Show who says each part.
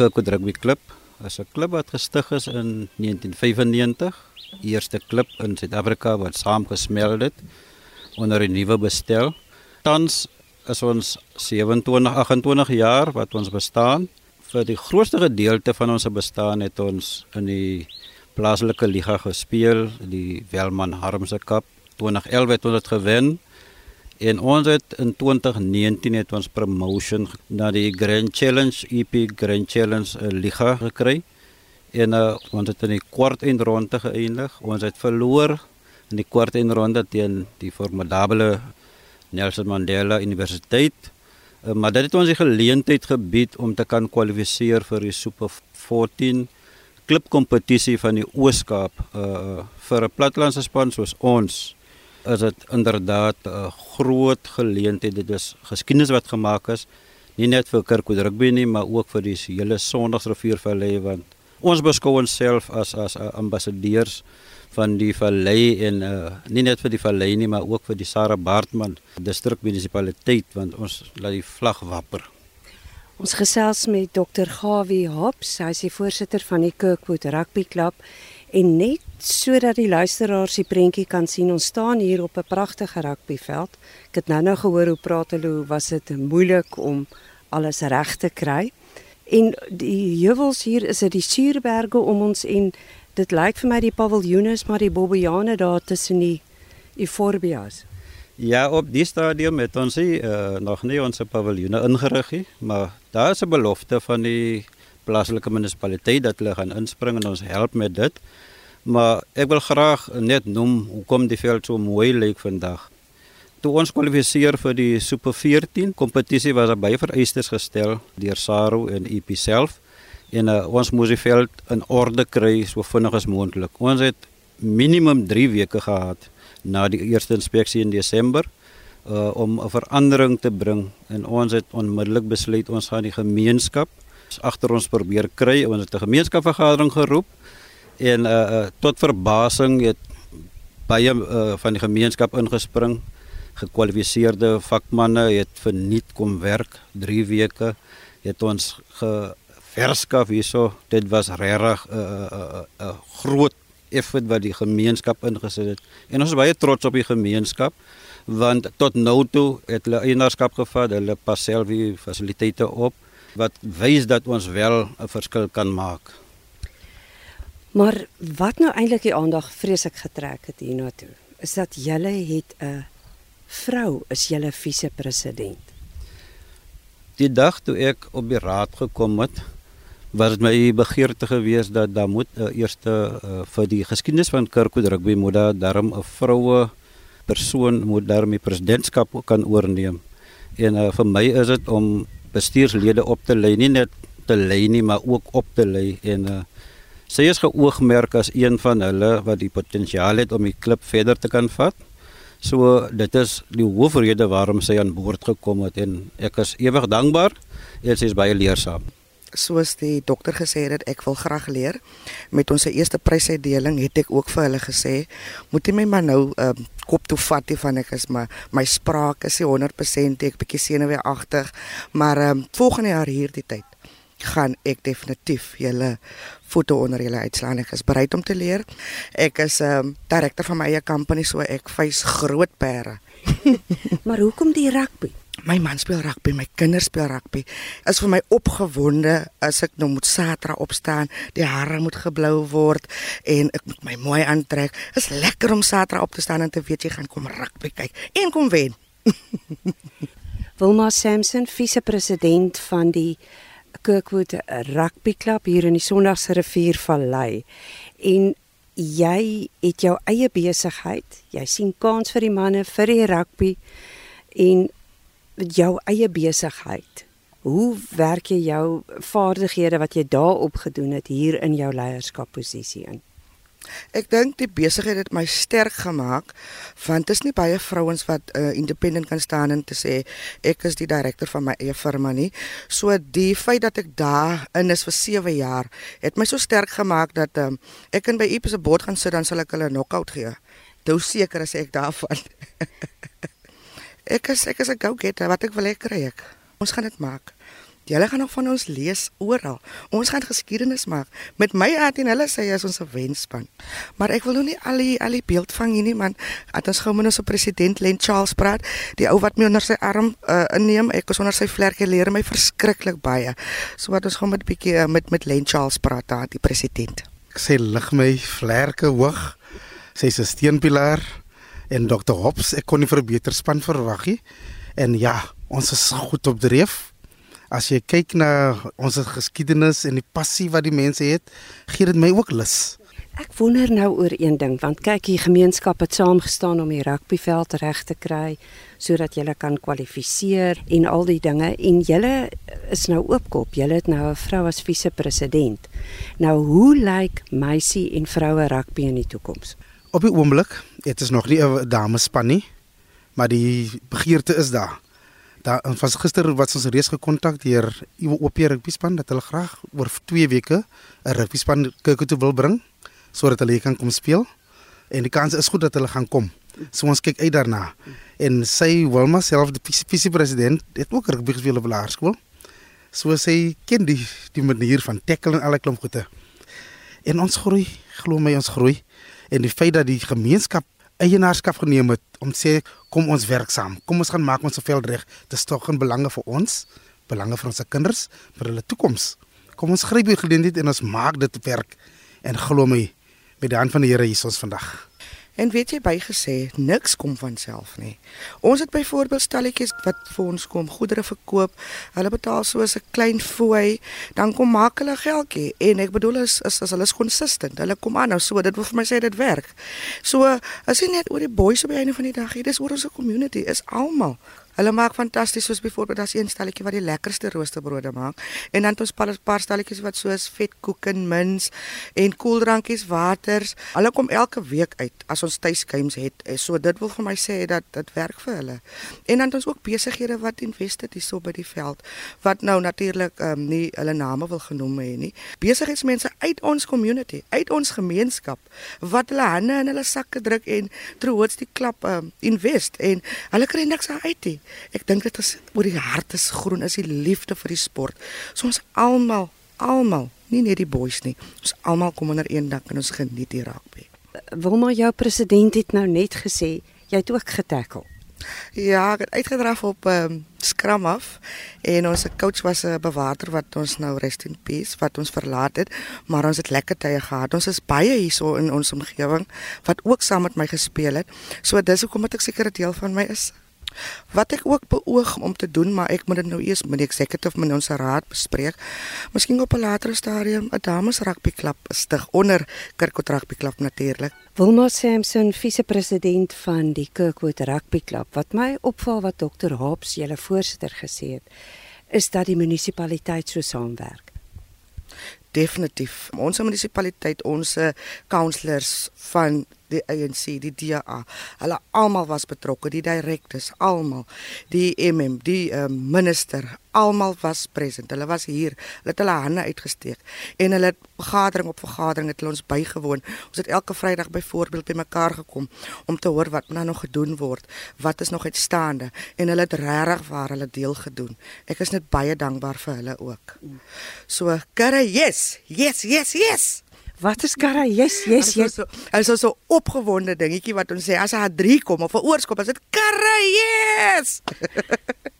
Speaker 1: Kirkwood Rugby Klub is 'n klub wat gestig is in 1995. Die eerste klub in Suid-Afrika wat saamgesmeld het onder 'n nuwe bestel. Tans is ons 27 28 jaar wat ons bestaan. Vir die grootste gedeelte van ons bestaan het ons in die plaaslike liga gespeel, die Welman Harmse Cup. 2011 het ons dit gewen. En ons het in 2019 het ons promotion na die Grand Challenge EP Grand Challenge uh, Liga gekry. En uh, ons het in die kwart eindronde geëindig. Ons het verloor in die kwart eindronde teen die formidable Nelson Mandela Universiteit. Uh, maar dit het ons die geleentheid gebied om te kan kwalifiseer vir die Super 14 klubkompetisie van die Ooskaap uh vir 'n plattelandse span soos ons is dit inderdaad 'n groot geleentheid. Dit is geskiedenis wat gemaak is nie net vir Kirkwood rugby nie, maar ook vir die hele Sondagsriviervallei want ons beskou onsself as as ambassadeurs van die vallei en uh, nie net vir die vallei nie, maar ook vir die Sarah Bartman distrik munisipaliteit want ons laat die vlag wapper.
Speaker 2: Ons gesels met Dr. Gawie Hops, hy is die voorsitter van die Kirkwood Rugby Klub En net sodat die luisteraars die prentjie kan sien, ons staan hier op 'n pragtige rugbyveld. Ek het nou nou gehoor hoe praat hulle, hoe was dit moeilik om alles reg te kry. En die heuwels hier is dit die suurberge om ons en dit lyk vir my die paviljoene is maar die bobbejane daar tussen die euforbias.
Speaker 1: Ja, op die stadium het ons hier uh, nog nie ons paviljoene ingerig nie, maar daar is 'n belofte van die plaaslike munisipaliteit dat hulle gaan inspring en ons help met dit. Maar ek wil graag net noem hoekom die veld so mooi lyk vandag. Toe ons kwalifiseer vir die Super 14 kompetisie was daar baie vereistes gestel deur SARU en EP self en uh, ons moes die veld in orde kry so vinnig as moontlik. Ons het minimum 3 weke gehad na die eerste inspeksie in Desember uh, om 'n verandering te bring en ons het onmiddellik besluit ons gaan die gemeenskap agter ons probeer kry. Ons het 'n gemeenskapsvergadering geroep en uh, uh tot verbasing het baie uh, van die gemeenskap ingespring. Gekwalifiseerde vakmanne het verniet kom werk 3 weke. Het ons geverskaf hierso. Dit was regtig 'n uh, uh, uh, uh, groot effort wat die gemeenskap ingesit het. En ons is baie trots op die gemeenskap want tot nou toe het hulle eienaarskap gevat, hulle pas self die fasiliteite op wat wys dat ons wel 'n verskil kan maak.
Speaker 2: Maar wat nou eintlik die aandag vreeslik getrek het hiernatoe, is dat julle het 'n vrou is julle vise-president.
Speaker 1: Die dag toe ek op die raad gekom het, was dit my begeerte geweest dat daar moet uh, eerste uh, vir die geskiedenis van Kirkwood Rugby moet daar darm 'n vroue persoon moet daarmee presidentskap kan oorneem. En uh, vir my is dit om bestuurslede op te lei, nie net te lei nie, maar ook op te lei en uh, sy is geoogmerk as een van hulle wat die potensiaal het om die klub verder te kan vat. So dit is die hoofrede waarom sy aan boord gekom het en ek is ewig dankbaar en sy is baie leersaam
Speaker 3: soos die dokter gesê het ek wil graag leer. Met ons eerste prysuitdeling het ek ook vir hulle gesê moet jy my maar nou um, kop toe vat die van ek is maar my spraak is nie 100% ek bietjie senuweeagtig maar um, volgende jaar hierdie tyd gaan ek definitief julle voete onder julle uitslaan. Ek is bereid om te leer. Ek is 'n um, ehm, direkteur van my eie company so ek vys groot pere.
Speaker 2: Maar hoekom die rugby
Speaker 3: My man speel rugby, my kinders speel rugby. Is vir my opgewonde as ek nou moet Saterdag opstaan, die hare moet geblou word en ek moet my mooi aantrek. Is lekker om Saterdag op te staan en te weet jy gaan kom rugby kyk en kom wen.
Speaker 2: Wilma Samson, vise-president van die Kirkwood Rugby Klub hier in die Sondagse Riviervallei. En jy het jou eie besigheid. Jy sien kans vir die manne vir die rugby en jou eie besigheid. Hoe werk jy jou vaardighede wat jy daarop gedoen het hier in jou leierskapposisie in?
Speaker 3: Ek dink die besigheid het my sterk gemaak want dit is nie baie vrouens wat uh, independent kan staan en te sê ek is die direkteur van my eie firma nie. So die feit dat ek daar in is vir 7 jaar het my so sterk gemaak dat um, ek kan by Ipse bord gaan sit dan sal ek hulle knockout gee. Dou seker as ek daarvan. Ek is ek is 'n go-getter wat ek wil hê kry ek. Ons gaan dit maak. Julle gaan nog van ons lees oral. Ons gaan geskiedenis maak. Met my aard en hulle sê as ons 'n wenspan. Maar ek wil nou nie al die al die beeld vang hier nie man. At ons gou met ons president Len Charles praat, die ou wat my onder sy arm uh, inneem, ek is onder sy vlerke leer my verskriklik baie. So wat ons gou met 'n bietjie uh, met met Len Charles praat daar die president.
Speaker 4: Ek sê lig my vlerke hoog. Sy's 'n steunpilaar en Dr. Hobbs, ek kon nie vir 'n beter span verwag nie. En ja, ons is goed op dreef as jy kyk na ons geskiedenis en die passie wat die mense het, gee dit my ook lus.
Speaker 2: Ek wonder nou oor een ding want kyk hier gemeenskap het saamgestaan om die rugbyveld reg te kry sodat jy kan kwalifiseer en al die dinge en jy is nou oopkop. Jy het nou 'n vrou as vise-president. Nou hoe lyk meisie en vroue rugby in die toekoms?
Speaker 4: Op die oomblik, dit is nog nie 'n damespan nie, maar die begeerte is daar. Daar was gister wat ons reeds gekontak deur OP rugby span dat hulle graag oor 2 weke 'n rugby span kyk toe wil bring sodat hulle kan kom speel. En die kans is goed dat hulle gaan kom. So ons kyk uit daarna. En sy Wilma self die PC president het ook rugby gespeel op laerskool. So sy ken die die manier van tackle en alle klomp goede. En ons groei, glo my ons groei. En die feit dat die gemeenskap eienaarskap geneem het om sê kom ons werk saam. Kom ons gaan maak ons veld reg. Dit is tog 'n belange vir ons, belange vir ons kinders, vir hulle toekoms. Kom ons gryp die geleentheid en ons maak dit werk en glo my met die hand van die Here hier ons vandag.
Speaker 3: En weet jy bygesê, niks kom van self nie. Ons het byvoorbeeld stalletjies wat vir ons kom goedere verkoop. Hulle betaal soos 'n klein fooi, dan kom maak hulle geldjie. En ek bedoel is is as hulle is konsistent. Hulle kom aan nou so, dit wil vir my sê dit werk. So, as jy net oor die boys op die einde van die dag, dit is oor ons community, is almal. Hulle maak fantasties soos byvoorbeeld as een stelletjie wat die lekkerste roosterbrode maak en dan het ons 'n paar stelletjies wat soos vetkoek en mins en koeldrankies, waters. Hulle kom elke week uit as ons tuiskuims het. Eh, so dit wil vir my sê dat dit werk vir hulle. En dan het ons ook besighede wat investeer hierso by die veld wat nou natuurlik um, nie hulle name wil genoem hê nie. Besigheidsmense uit ons community, uit ons gemeenskap wat hulle hande in hulle sakke druk en troots die klap um, invest en hulle kry niks uit nie. Ek dink dit is oor die hart is groen, is die liefde vir die sport. So ons almal, almal, nie net die boys nie. Ons almal kom onder een dak en ons geniet die rugby.
Speaker 2: Wilma jou president het nou net gesê jy het ook getackle.
Speaker 3: Ja, ek het uitgedraf op ehm um, skram af en ons coach was 'n bewaarder wat ons nou rest in peace wat ons verlaat het, maar ons het lekker tye gehad. Ons is baie hierso in ons omgewing wat ook saam met my gespeel het. So dis hoekom ek seker 'n deel van my is. Wat ek ook beoog om te doen, maar ek moet dit nou eers met die executive met ons raad bespreek. Miskien op 'n later stadium 'n dames rugby klub stig onder Kirkwood Rugby Klub natuurlik.
Speaker 2: Wilma Sampson, vise-president van die Kirkwood Rugby Klub. Wat my opval wat Dr. Hobbs, julle voorsitter gesê het, is dat die munisipaliteit so saamwerk.
Speaker 3: Definitief. Ons munisipaliteit, ons councillors van die ANC, die DA. Hulle almal was betrokke, die direkteurs, almal, die MM, die uh, minister, almal was present. Hulle was hier. Hulle het hulle hande uitgesteek en hulle het vergadering op vergadering het hulle ons bygewoon. Ons het elke Vrydag byvoorbeeld by mekaar gekom om te hoor wat nou nog gedoen word, wat is nog uitstaande en hulle het regtig waar hulle deel gedoen. Ek is net baie dankbaar vir hulle ook. So, karre, yes. Yes, yes, yes.
Speaker 2: Wat is Kara? Yes, yes, yes.
Speaker 3: Is so 'n so opgewonde dingetjie wat ons sê as hy 3 kom of 'n oorskop, as dit Kara, yes.